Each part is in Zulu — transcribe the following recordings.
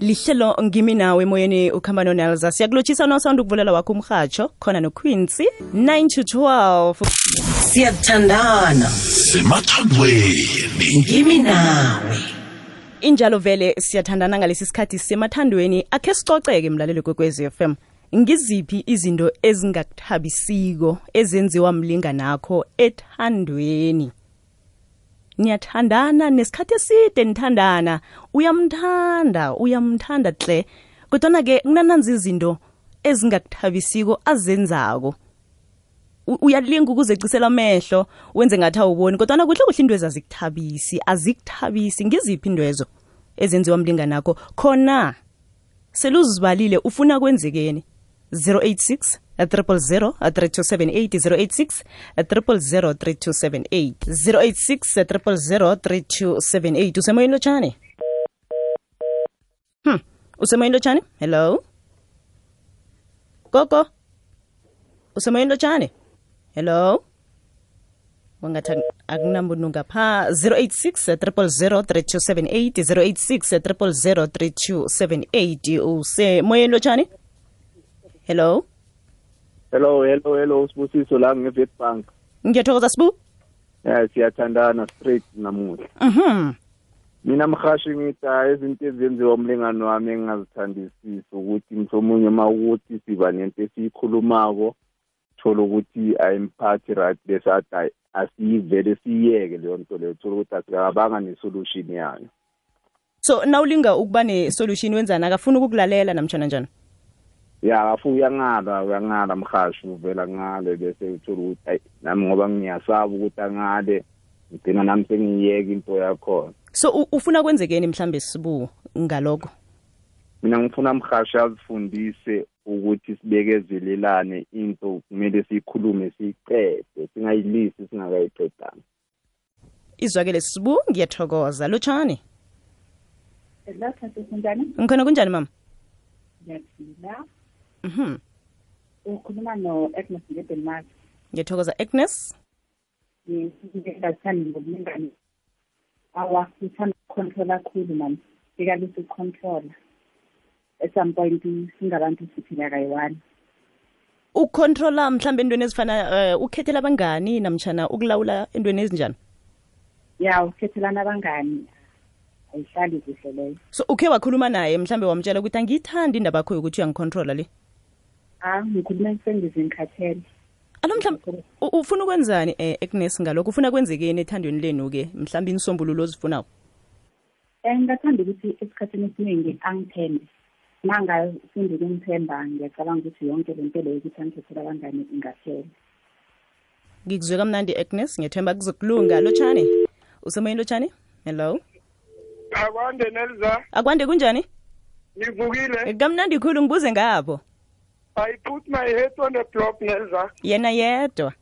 lihlelo ngimi nawe emoyeni ukhamba nonelza. Siyakulotshisa nosawundi ukuvulela wakho umrhatsho khona noquincy 9 to 12 siyathandana. Semathandweni. Ngimi nawe. Injalo vele siyathandana ngalesi sikhathi semathandweni. Akhe sicoceke mlaleli f FM ngiziphi izinto ezingakuthabisiko ezenziwa mlinga nakho ethandweni niyathandana nesikhathi eside nithandana uyamthanda uyamthanda hle kodwana-ke kunananzi izinto ezingakuthabisiko azenzako. Uyalinga ukuzecisela amehlo wenze ngathi awuboni. Kodwana kuhle kuhle into ezazikuthabisi azikuthabisi ngiziphi into ezo ezenziwa mlinganakho? Khona seluzibalile ufuna kwenzekeni? 086 at triple zero at three two seven eight zero eight six triple zero three two seven eight zero eight six triple zero three two seven eight. Usemoyini lotshani hm usemoyini lotshani hello? Koko? Usemoyini lotshani hello? Wangathi akunambununga pha 086 3278 086 3278 usemoyeni lotshani hello? Hello hello hello sibusiso la nge-Witbank ngiyathokoza sibu ya siyathandana straight namuhla. Mhm. Mina mhashi ngithi hayi izinto ezenziwa umlingani wami engingazithandisisi ukuthi mhlomunye uma ukuthi siba nento esiyikhulumako thola ukuthi ayimphathi right bese athi asiyivele siyiyeke leyo nto leyo. Thola ukuthi asikabanga nesolution yayo. So nawulinga ukuba ne-solution wenzani? Akafuni ukukulalela namtshana njani? Ya afu uyangala uyangala mhashi uvela ngale bese uthola ukuthi hayi nami ngoba ngiyasaba ukuthi angale ngigcina nami sengiyiyeka into yakhona. So u- ufuna kwenzekeni mhlambe sibu ngalokho? Mina ngifuna mhashi azifundise ukuthi sibekezelelane into kumele siyikhulume siyiqede singayilisi singakayiqedanga izwakele sibu ngiyathokoza. Lotshani lapha sekunjani ngikhona kunjani mama? Ngiyaphila mhm ukhuluma no-agnes ngedenmark ngiyathokoza agnes. Ngingathandi ngobulingani awa ngithanda ukucontrola kakhulu mani sikalisa ukucontrola at some point singabantu siphila kayi-one ukucontrola mhlambe entweni ezifana uh, ukhethela abangani namtshana ukulawula entweni ezinjani? Ya ukhethelana abangani ayihlali kuhle leyo. So ukhe wakhuluma naye mhlambe wamtshela ukuthi angiyithandi indaba yakho yokuthi uyangicontrola le. A ngikhulume sengize ngikhathele alo mhlambe u- ufuna ukwenzani eh, agnes ngalokho? Ufuna kwenzekeni ethandweni lenu-ke mhlambe inisombululo ozifunako? Um ngingathanda ukuthi esikhathini esiningi angithembe. Ma ngafunda ukumthemba ngiyacabanga ukuthi yonke le nto leyo ukuthi angikhethela abangani ingaphela ngikuzwe kamnandi agnes ngiyethemba kuzokulunga. Lotshani? Usemoyeni lotshani? Hello? Akwande nelza. Akwande kunjani? Ngivukile. Kamnandi khulu ngibuze ngapho i put my head on the block nelza yena yedwa?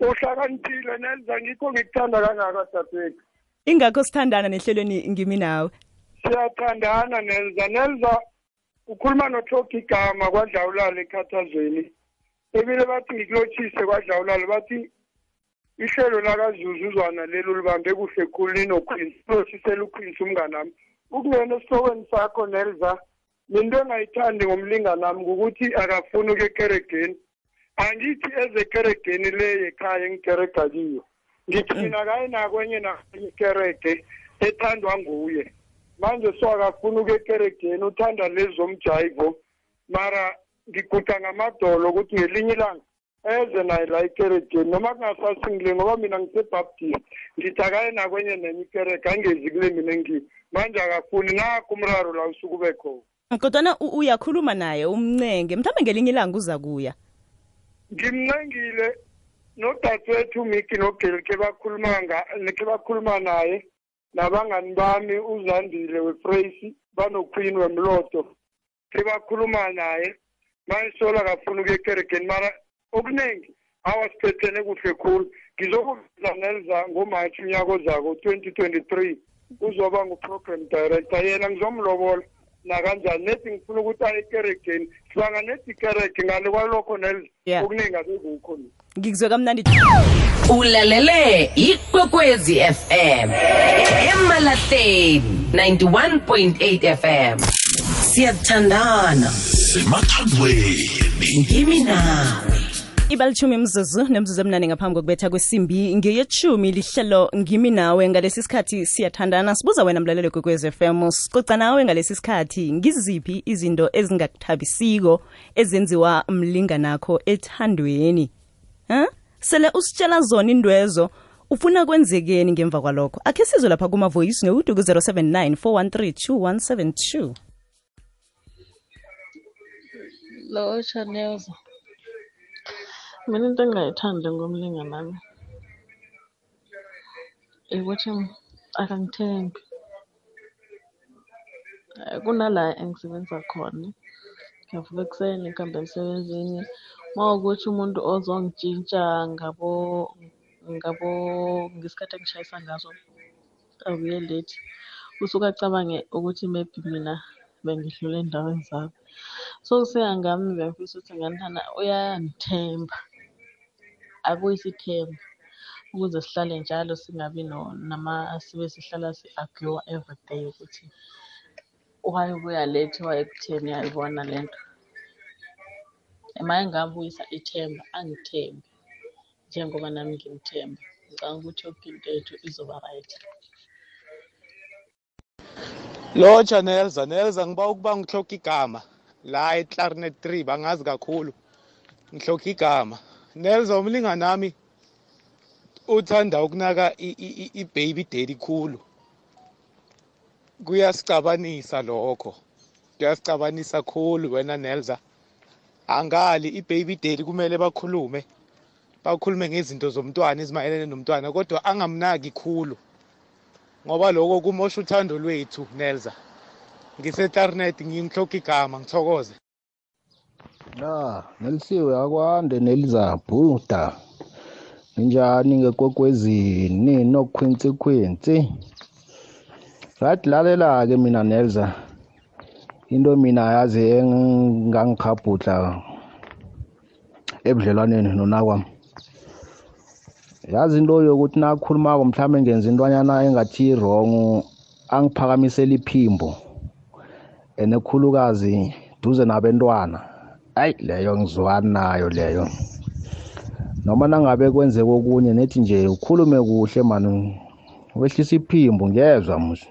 Uhlakaniphile nelza ngikho ngikuthanda kangaka dadewethu ingakho sithandana nehlelweni ngimi nawe. Siyathandana nelza nelza ukhuluma nothoga igama kwadlawulala ekhathazweni. Ebile bathi ngikulotshise kwadlawulala bathi ihlelo lakazuzuzwana lelo libambe kuhle khulu linoquincy ulothisela uquincy umnganami. Ukungena esihlokweni sakho nelza lento engayithandi ngomlinganami ngukuthi akafuni ukuya ekeregeni. Angithi ezekeregeni le yekhaya engikerega kiyo. Ngigcina kaye nakwenye nakwenye ikerege ethandwa nguye. Manje so akafuni ukuya ekeregeni uthanda lezomjayivo mara ngiguda ngamadolo ukuthi ngelinye ilanga eze naye la ikeregeni noma kungasasingile ngoba mina ngisebaptist ngithi akaye nakwenye nenye ikerege angezi kule mina engiyo. Manje akafuni nakho umraro la usuke ube khona. Kodwana uyakhuluma naye umncenge mhlawumbe ngelinye ilanga uza kuya? Ngimncengile nodadewethu miki nogeli ke bakhuluma nga ke bakhuluma naye nabangani bami uzandile wefreysi banoqueen wemloto ke bakhuluma naye. Mayisola kafuna ukuya ekeregeni mara okuningi awa siphethene kuhle khulu. Ngizokubiza nelza ngomatshi unyaka ozako twenty twenty three uzoba ngu-program director yena ngizomlobola. Nakanjani? Nethi ngifuna ukuthi aye ekeregeni hlanganethi ikerege ngale kwalokho Yeah. okuningi akekukho ngikuzwe kamnandi. Ulalele ikwekwezi fm emalahleni 91.8 fm siyathandana. Semathandweni ngimi nawe ibalithumi mzuzu nemzuzu emnane ngaphambi kokubetha kwesimbi ngeyechumi lihlelo ngimi nawe ngalesi sikhathi siyathandana. Sibuza wena mlalelo kwekwez fm sicoca nawe ngalesi sikhathi ngiziphi izinto ezingakuthabisiko ezenziwa mlinganakho ethandweni? Ha? Sele usitshela zona indwezo ufuna kwenzekeni ngemva kwalokho? Akhe sizwe lapha kuma-voice note ku-079 413 2172 lo mina into engingayithandi ngomlingani wami ukuthi akangithembi Eh, kunala engisebenza khona ngiyavuka ekuseni ngihambe emsebenzini. Uma ukuthi umuntu ozongitshintsha ngabo ngabo ngesikhathi engishayisa ngaso abuye late. Usuke acabange ukuthi maybe mina bengidlule endaweni zabo so kuseka ngami bengifisa ukuthi nganithana uyangithemba. Akuyise ithemba ukuze sihlale njalo singabi nama sibe sihlala si-argue everyday ukuthi why wayebuya late kutheni yayibona le nto ema engabuyisa ithemba angithembe njengoba nami ngimthemba ngicabanga ukuthi yonke into yethu izoba right Lotsha Nelza, Nelza ngiba ukuba ngihloka igama la eClarinet 3 bangazi kakhulu. Ngihloka igama. Nelza umlingani nami uthanda ukunaka i-baby daddy khulu. Kuyasicabanisa lokho. Kuyasicabanisa khulu wena Nelza. Angali i-baby daddy kumele bakhulume. Bakhulume ngezinto zomntwana ezimayelene nomntwana kodwa angamnaki khulu. ngoba lokho kumosha uthando lwethu Nelza ngiseTarnet ngimhloka igama ngithokoze La, nelisiwe akwande nelizabhuda. Ninjani ngekwekwezini nokhwinsi khwinsi. Rathi lalela ke mina Nelza. Into mina yazi engangikhabhudla ebudlelwaneni nona kwami. Yazi into yokuthi nakhulumako mhlawumbe ngenza intwanyana engathi wrong angiphakamisela iphimbo. Enekhulukazi duze nabantwana. Hayi leyo ngizwani nayo leyo. Noma nangabe kwenzeka okunye nethi nje ukhulume kuhle man wehlisa iphimbo ngezwe musi.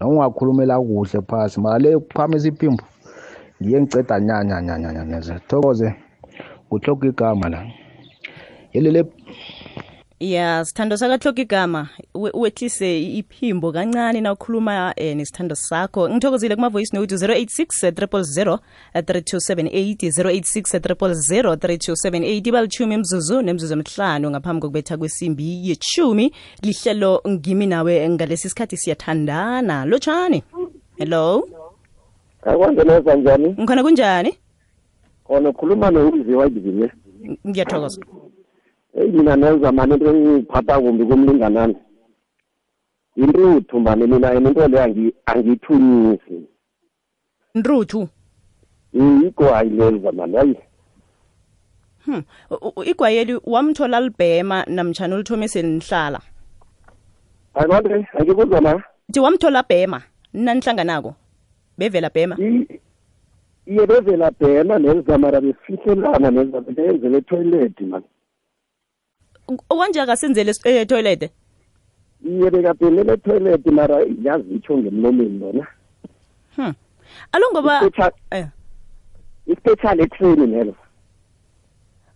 Noma ungakhulumela kuhle phasi mara le ukuphamisa iphimbo ngiye ngiceda nyanya nyanya nyanya. Thokoze kuhloka igama la. Yelele ya sithando sakahloka igama we- wehlise iphimbo kancane na ukhuluma eh, nesithando sakho. Ngithokozile kuma-voice note 086 000 3278 086 000 3278 ibalithumi mzuzu nemzuzu emhlanu ngaphambi kokubetha kwesimbi yechumi lihlelo ngimi nawe ngalesi sikhathi siyathandana. Lotshani hello? Akwanzeneza njani? Ngikhona kunjani? Khona ukhuluma ibizile ngiyathokoza mina nenza mani into engiphatha kumbi kumlinganami yintuthu mani mina into le angi- angiyithunyisi ntruthu igwayi lenza mani hayi. Hmm. u- igwayeli wamthola libhema namtshana ulithome selinihlala ayibantu angikuzwa na thi wamthola bhema nanihlanganako bevela bhema? Iye bevela bhema nenza mara befihlelana nenza benzele etoilet mani okwanje akasenzele etoilete iye bekabhenele etoilet mara yazi itsho ngemlomeni lona. Hmm. alo ngoba Ispecial- eh. etreni nelo.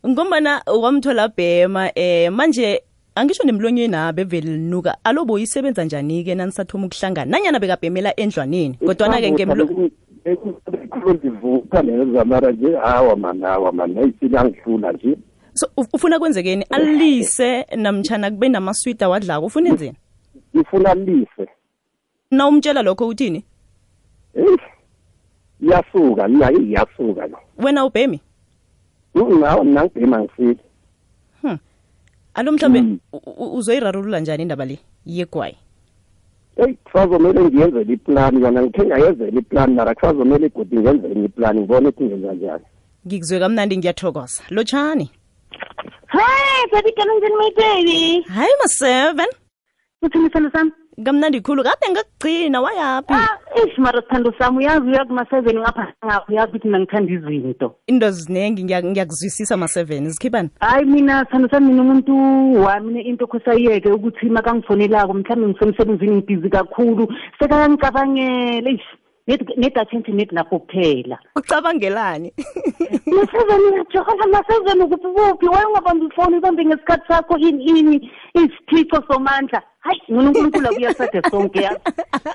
Ngombana wamthola bhema eh manje angisho nemlonyeni abe vele linuka alo boyisebenza njani-ke nanisathoma ukuhlangana? Nanyana bekabhemela endlwaneni kodwana-ke ngemlo khulu ndivuka nenza mara nje hawa mani hawa mani ayisile angihlula nje. So ufuna kwenzekeni? Alise namtshana kube namaswida wadlako ufuna enzeni? Ifuna alise. Na umtshela lokho uthini iyasuka nayo iyasuka lo. Wena ubhemi? Nawo nangibhema ngisile alo mhlawumbe Mm. uzoyirarulula njani indaba le yegwayi? Eyi kusazomele ngiyenzele iplani yona ngithe ngayenzela iplani mara kusazomele igodi ngenzele iplani ngibona ukuthi ngenza njani. Ngikuzwe kamnandi ngiyathokoza. Lotshani Hi, baby kanonjani my baby? hayi ma-seven Uthini sithando sami? kamnandi khulu kade ngakugcina wayaphi Ah, ish mara sithando sami uyazi uya kuma-seven ngapha ngapha uyazi ukuthi mina ngithanda izinto. into ziningi ngiya- ngiyakuzwisisa ma-seven zikhiphani Hayi mina sithando sami mina umuntu wami into khosayeke ukuthi makangifonelako mhlawumbe ngisemsebenzini ngibhizi kakhulu sekangicabangele ish net- nedathenthi net nakho kuphela. ucabangelani? Ma-seven uyajola ma-seven ukuphi kuphi wayengabambi ifoni ibambe ngesikhathi sakho ini ini isiphico somandla. Hayi ngona unkulunkulu akuyasade sonke yazi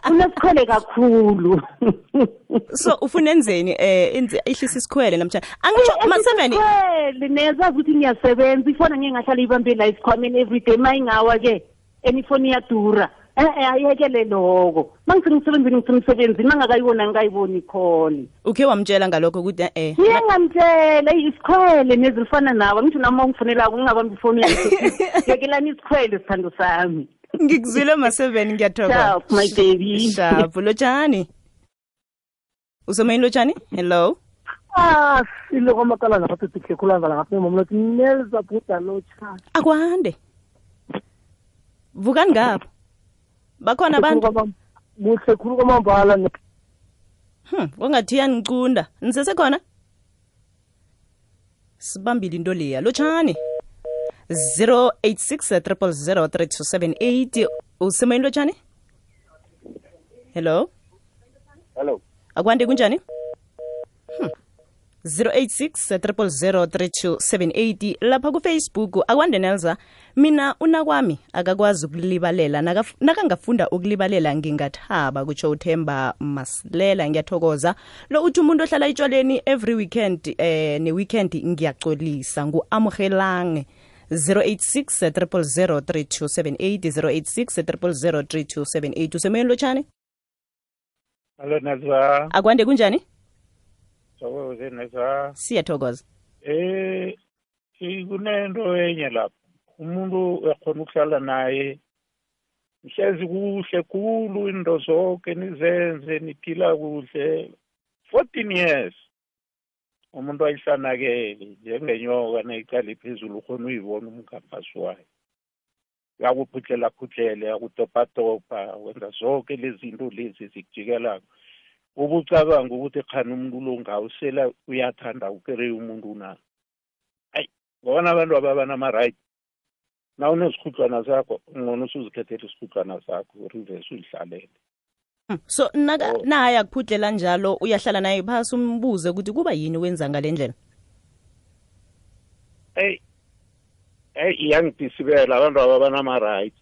unesikhwele kakhulu. So ufuna enzeni eh enze ihlisa isikhwele namtshana angisho ma-seven isikhwele nezazi ukuthi ngiyasebenza. Ifoni angeke ngahlala ibambe la isikhwameni everyday. Ma ingawa-ke and ifoni iyadura. E-e ayekele loko ma ngisemsebenzini ngisemsebenzini mangakayiboni angikayiboni ikholi ukhe wamtshela ngalokho ukuthi eh ngiye ngamtshela isikhwele nezilifana nawe ngisho nami ungifonelako ngingabambi ifoni yakhe yekelani isikhwele sithando sami. Ngikuzwile ma-seven ngiyathokoza. Sharp, my baby. sharp. Lotshani? Usemoyini lotshani? Hello? Ah, sile kwamakala lapha sithi kulanga lapha mama lothi nelza buda lo cha. akwande. Vukani ngapho bakhona abantu? Muhle khulu kwamambala ne ungathi wangathiya nisese nisesekhona sibambile into leya. Lotshani 086 3278 usemoyini lotshani hello? Hello. Akwande kunjani. 086 3278 lapha kufacebook akwande nelza mina unakwami akakwazi ukulibalela nakangafunda ukulibalela ngingathaba kutsho uthemba masilela ngiyathokoza. Lo uthi umuntu ohlala etshwaleni every weekend eh ne-weekend ngiyacolisa ngu-amogelange 086 3278 086 usemoyeni lotshani Hello Nazwa. akwande kunjani Sawuze Nazwa. siyathokoza Eh kunento enye lapho. Umuntu ekhona ukuhlala naye ihlezi kuhle khulu into zonke nizenze niphila kuhle 14 years umuntu ayihlanakele njengenyoka nayicala phezulu ukhona uyibona umgaphasi wayo yakuphutlela phutlela yakutopatopa wenza zonke lezi zinto lezi zikujikelako ubucabanga ukuthi khani umuntu lo ngawusela uyathanda ukere umuntu na? Ayi ngobona abantu aba banama-right na unezikhutshwana zakho ngcono usuzikhethela isikhutshwana zakho rivesi uyihlalele. Hmm, so naka naye akuphudlela njalo uyahlala naye phasi umbuze ukuthi kuba yini wenza ngale ndlela? Eyi eyi iyangidisibela abantu aba banama-right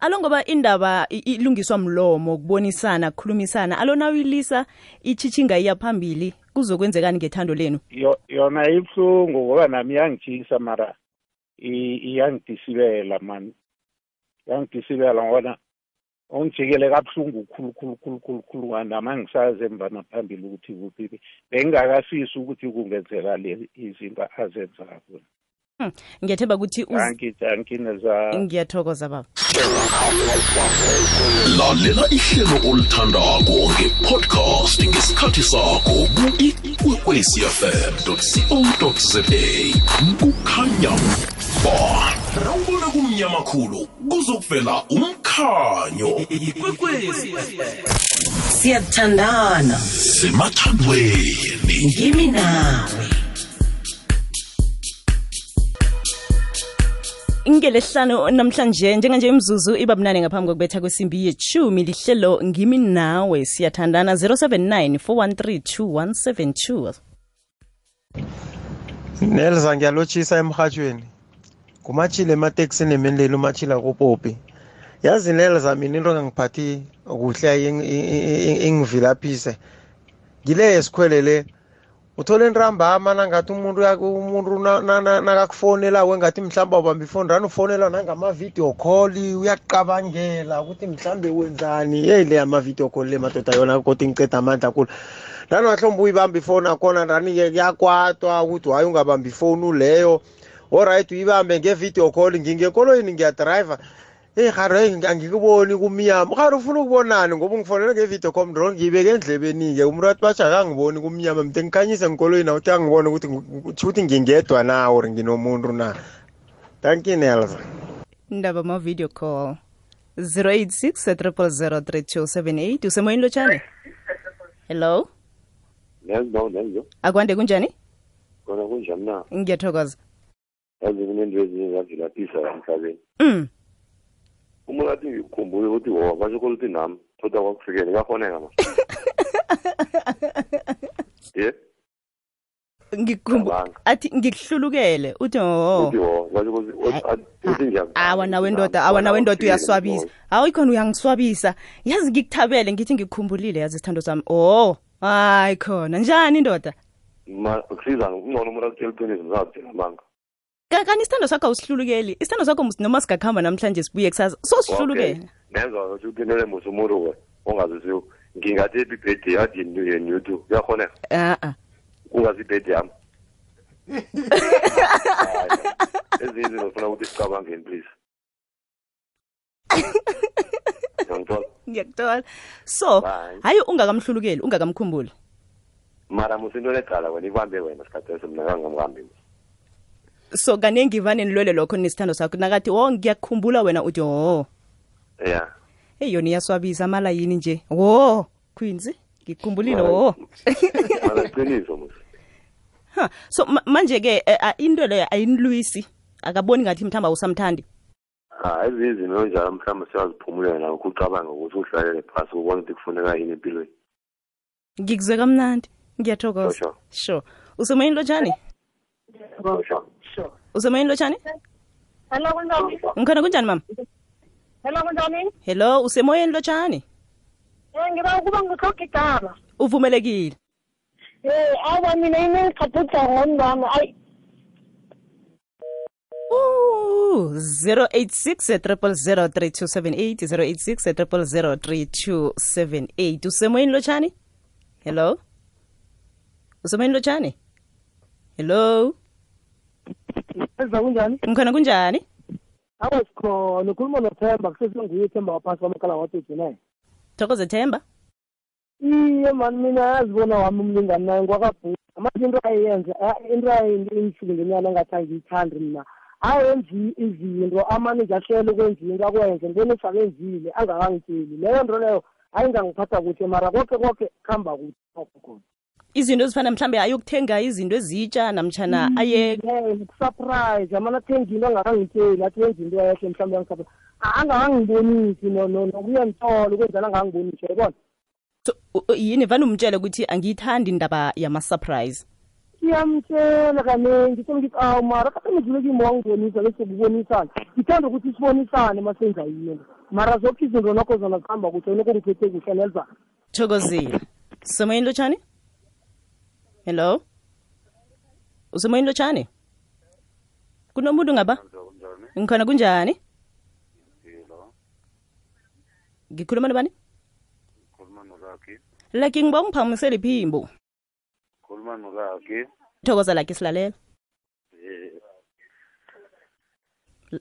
alo ngoba indaba ilungiswa mlomo kubonisana kukhulumisana. Alo nawuyilisa itshitshinga iya phambili. Kuzokwenzekani ngethando lenu? Yo- yona ibuhlungu ngoba nami iyangijisa mara iyangidisibela mani iyangidisibela ngobona ungijikele kabuhlungu khulu khulu khulu khulu khulu ngani nami angisazi emva naphambili ukuthi kuphi. Bengingakafisi ukuthi kungenzeka le izinto azenzako. Hmm, ngiyathemba ukuthi ngiyathokoza baba. Lalela ihlelo olithandako ngepodcast ngesikhathi sakho ku-ikwekwecfm co za kukhanya ba. Rawubona kumnyama khulu kuzokuvela umkhanyo. Siyathandana. Semathandweni. Ngimi nawe ingelesihlanu namhlanje njenganje imzuzu iba mnane ngaphambi kokubetha kwesimbi yechumi lihlelo ngimi nawe. Siyathandana 079 413 2172 nelza ngiyalotshisa emhatshweni ngumachile emateksini emenileli umachila kopopi yazi nelza mina into engangiphathi kuhle ing- ing- ing- ingivilaphise ngile yesikhwele uthole intrambama nangathi umuntu umuntu na- na- na- nakakufonelako engathi mhlawumbe ubamba ifoni rani ufonelwa nangama-video call uyaqabangela ukuthi mhlawumbe wenzani. Yeyi le ama-video call le madoda yona kodwa ngiceda amandla khulu. Rani wahlombe uyibamba ifoni akhona rani-ke kuyakwatwa ukuthi hhayi ungabamba ifoni leyo oright uyibambe nge-video call ngingekoloyini ngiyadrayiva eyi haro hey angikuboni kumnyama. Uharo ufuna ukubonani? Ngoba ungifonele nge-video com ro ngiyibeke endlebeni-ke. Umrat basha akangiboni kumnyama. Mde ngikhanyise ngikoloyini uthi angibone ukuthi ukuthi ngingedwa na or nginomuntu na. Thank you nelsa indaba ma-video call. 086 3278 usemoyeni lotshani hello? Nenzo nenzo akwande kunjani? Kona kunjani na? Ngiyathokoza. Yazi kunento ezinye zavilaphisa la emhlabeni. Mm. Umuntu athi ngikhumbule ukuthi wo basho ukuthi nami kodwa kwakufikele kuyafoneka ma ye? Athi ngikuhlulukele uthi uthi njani awa nawe ndoda awa nawe ndoda uyaswabisa. Hawu ikhona uyangiswabisa. Yazi ngikuthabele ngithi ngikukhumbulile yazi isithando sami. Oh hayi khona. Njani ndoda? Ma kusiza ungcono umuntu akutshela iqiniso ngizakutshela amanga Ka- kanti isithando sakho awusihlulukeli isithando sakho noma singakuhamba namhlanje sibuye kusasa sosihlulukele. Nenza ukuthi uqinele musa umuntu we ongazisiwo ngingathi epi birthday yathi yenu youtube kuyakhoneka a-a. Kungazi ibhedi yami? Ezinye izinto funa ukuthi sicabangeni please. Ngiyakuthola. So hayi ungakamhlulukeli ungakamkhumbuli. Mara musa into lecala wena ikubambe wena sikhathi eso mina kangamkambi. So kaningi vane nilwele lokho nesithando sakho. Nakathi wo ngiyakukhumbula wena uthi ho ya eyi yona iyaswabisa amala yini nje? Wo queens ngikukhumbulile wo ha so manje-ke eh, ah, into leyo ayinilwisi. Akaboni ngathi mhlawumbe awusamthandi. Hayi ezinye izinto njalo mhlawumbe siyaziphumulela nakho ucabange ukuthi uhlalele phasi ubona ukuthi kufuneka yini empilweni. Ngikuzwe kamnandi. Ngiyathokoza. Sure, sure. Usemoyeni lotshani usemoyeni lotshani Hello kunjani? ngikhona kunjani mama? Hello kunjani? hello usemoyeni lotshani Eh ngiba ukuba ngikhoke igama. uvumelekile. Eh awa mina inengikhathutha ngomntwana ayi. Ooh, 086 3278 086 3278 usemoyeni lotshani hello? Usemoyeni lotshani hello enza kunjani? Ngikhona kunjani? Awa sikhona ukhuluma nothemba kusesenguye ithemba waphasi kwamakala watethu ne thokoze themba. Iye mani mina yazibona wami umlingani naye ngwakabhuka manje into ayenze into ayingifike ngenyana engathi angiyithandi mna ayenzi izinto amanje ahlele ukwenza into akwenze ngibona usakenzile angakangitsheli. Leyo nto leyo ayingangiphatha kuhle mara koke koke kuhamba kuhle. lokho khona izinto ezifana mhlambe ayokuthenga izinto ezitsha namtshana aye surprise. Amane athenga into angakangitsheli athi wenza into ehle mhlawumbe yangisurprise angakangibonisi no- no- nokuyangithola ukwenzela angangibonisi yayibona so, yini vane umtshele ukuthi angiyithandi indaba yama-surprise siyamtshela kanengi sengithi awu mara kade wangibonisa bese kubonisana ngithanda ukuthi sibonisane masenza yini mara zokho izinto nakho zona zihamba kuhle nokho ngiphethe kuhle nelizana thokozile. Semoyeni lotshani hello? Usemoyini lotshani kunomuntu ngaba ngikhona kunjani? Ngikhuluma nobani? Laki ngiba ungiphakamisela iphimbo khuluma thokoza laki silalela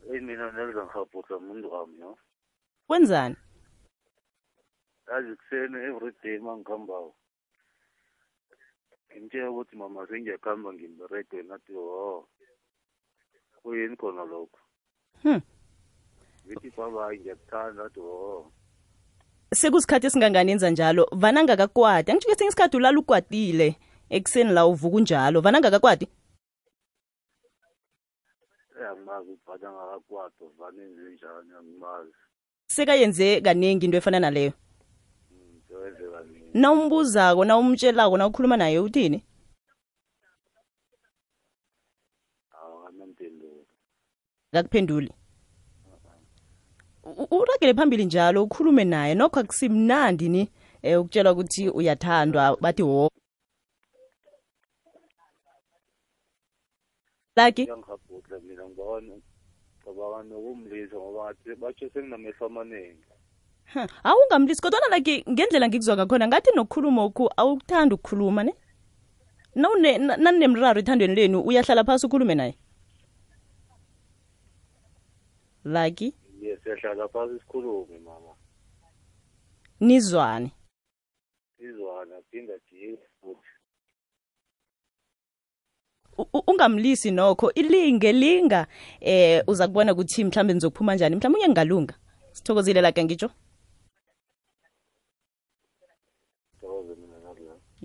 eyi mina nelza umuntu wami Kwenzani? Kwenzani? yazi kuseni everyday ma ngihambako ngimtshela ukuthi mama sengiyakuhamba ngimberede nathi ho kuyini khona lokho. Hmm. ngithi babayi ngiyakuthanda athi ho sekusikhathi esingangani enza njalo? Vana ngakakwati angitsho kesinye isikhathi ulala ukwatile ekuseni la uvuka unjalo. Vana ngakakwati angimazi ukubhata ngakakwato vane njenjani angimazi. Sekayenze kaningi into efana naleyo? sewenze kaningi na umbuzako na umtshelako na ukhuluma naye uthini akakuphenduli uragele phambili njalo ukhulume naye. Nokho akusimnandi ni um ukutshela ukuthi uyathandwa bathi wo. Laki mina ngibona ngicabanga nokumlisa ngoba batsho senginamehlo amaningi awungamlisi kodwana like ngendlela ngikuzwa ngakhona ngathi nokukhuluma oku awukuthanda ukukhuluma ne? Naninemraro ethandweni lenu uyahlala phasi ukhulume naye? Laki? Yes siyahlala phasi sikhulume mama. Nizwane. Izwana phinda jiye ungamlisi nokho. Ilinge linga. Eh uza kubona ukuthi mhlambe nizokuphuma njani. Mhlawumbe unye ngalunga sithokozile lake ngitsho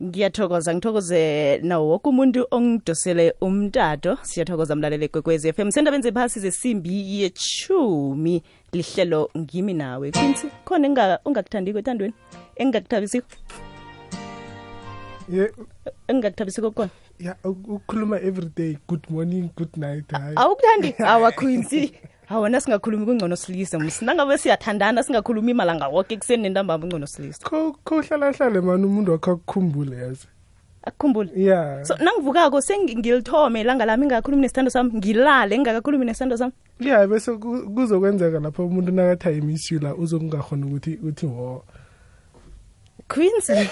ngiyathokoza ngithokoze nawo woke umuntu ongidosele umtato. Siyathokoza mlalele kwekwezi FM sendabeni zephasi zesimbi yechumi lihlelo ngimi nawe. Quincy khona ongakuthandiko ethandweni engingakuthabisiko? Engingakuthabisiko kukhona ya uk- ukukhuluma everyday good morning good night hayi awukuthandi? Awa Quincy awona singakhulumi kungcono silise mus nangabe siyathandana singakhulumi imalanga woke ekuseni nentambama ungcono silise. Kho- khohlalahlale mani umuntu wakho akukhumbule yazi? Akukhumbule? Ya. So nangivukako sengilithome ilanga lami ngakakhulumi nesithando sami ngilale ngingakakhulumi nesithando sami. Ya bese kuzokwenzeka lapho umuntu nakathi miss la uzokungakhona ukuthi uthi wo. Quincy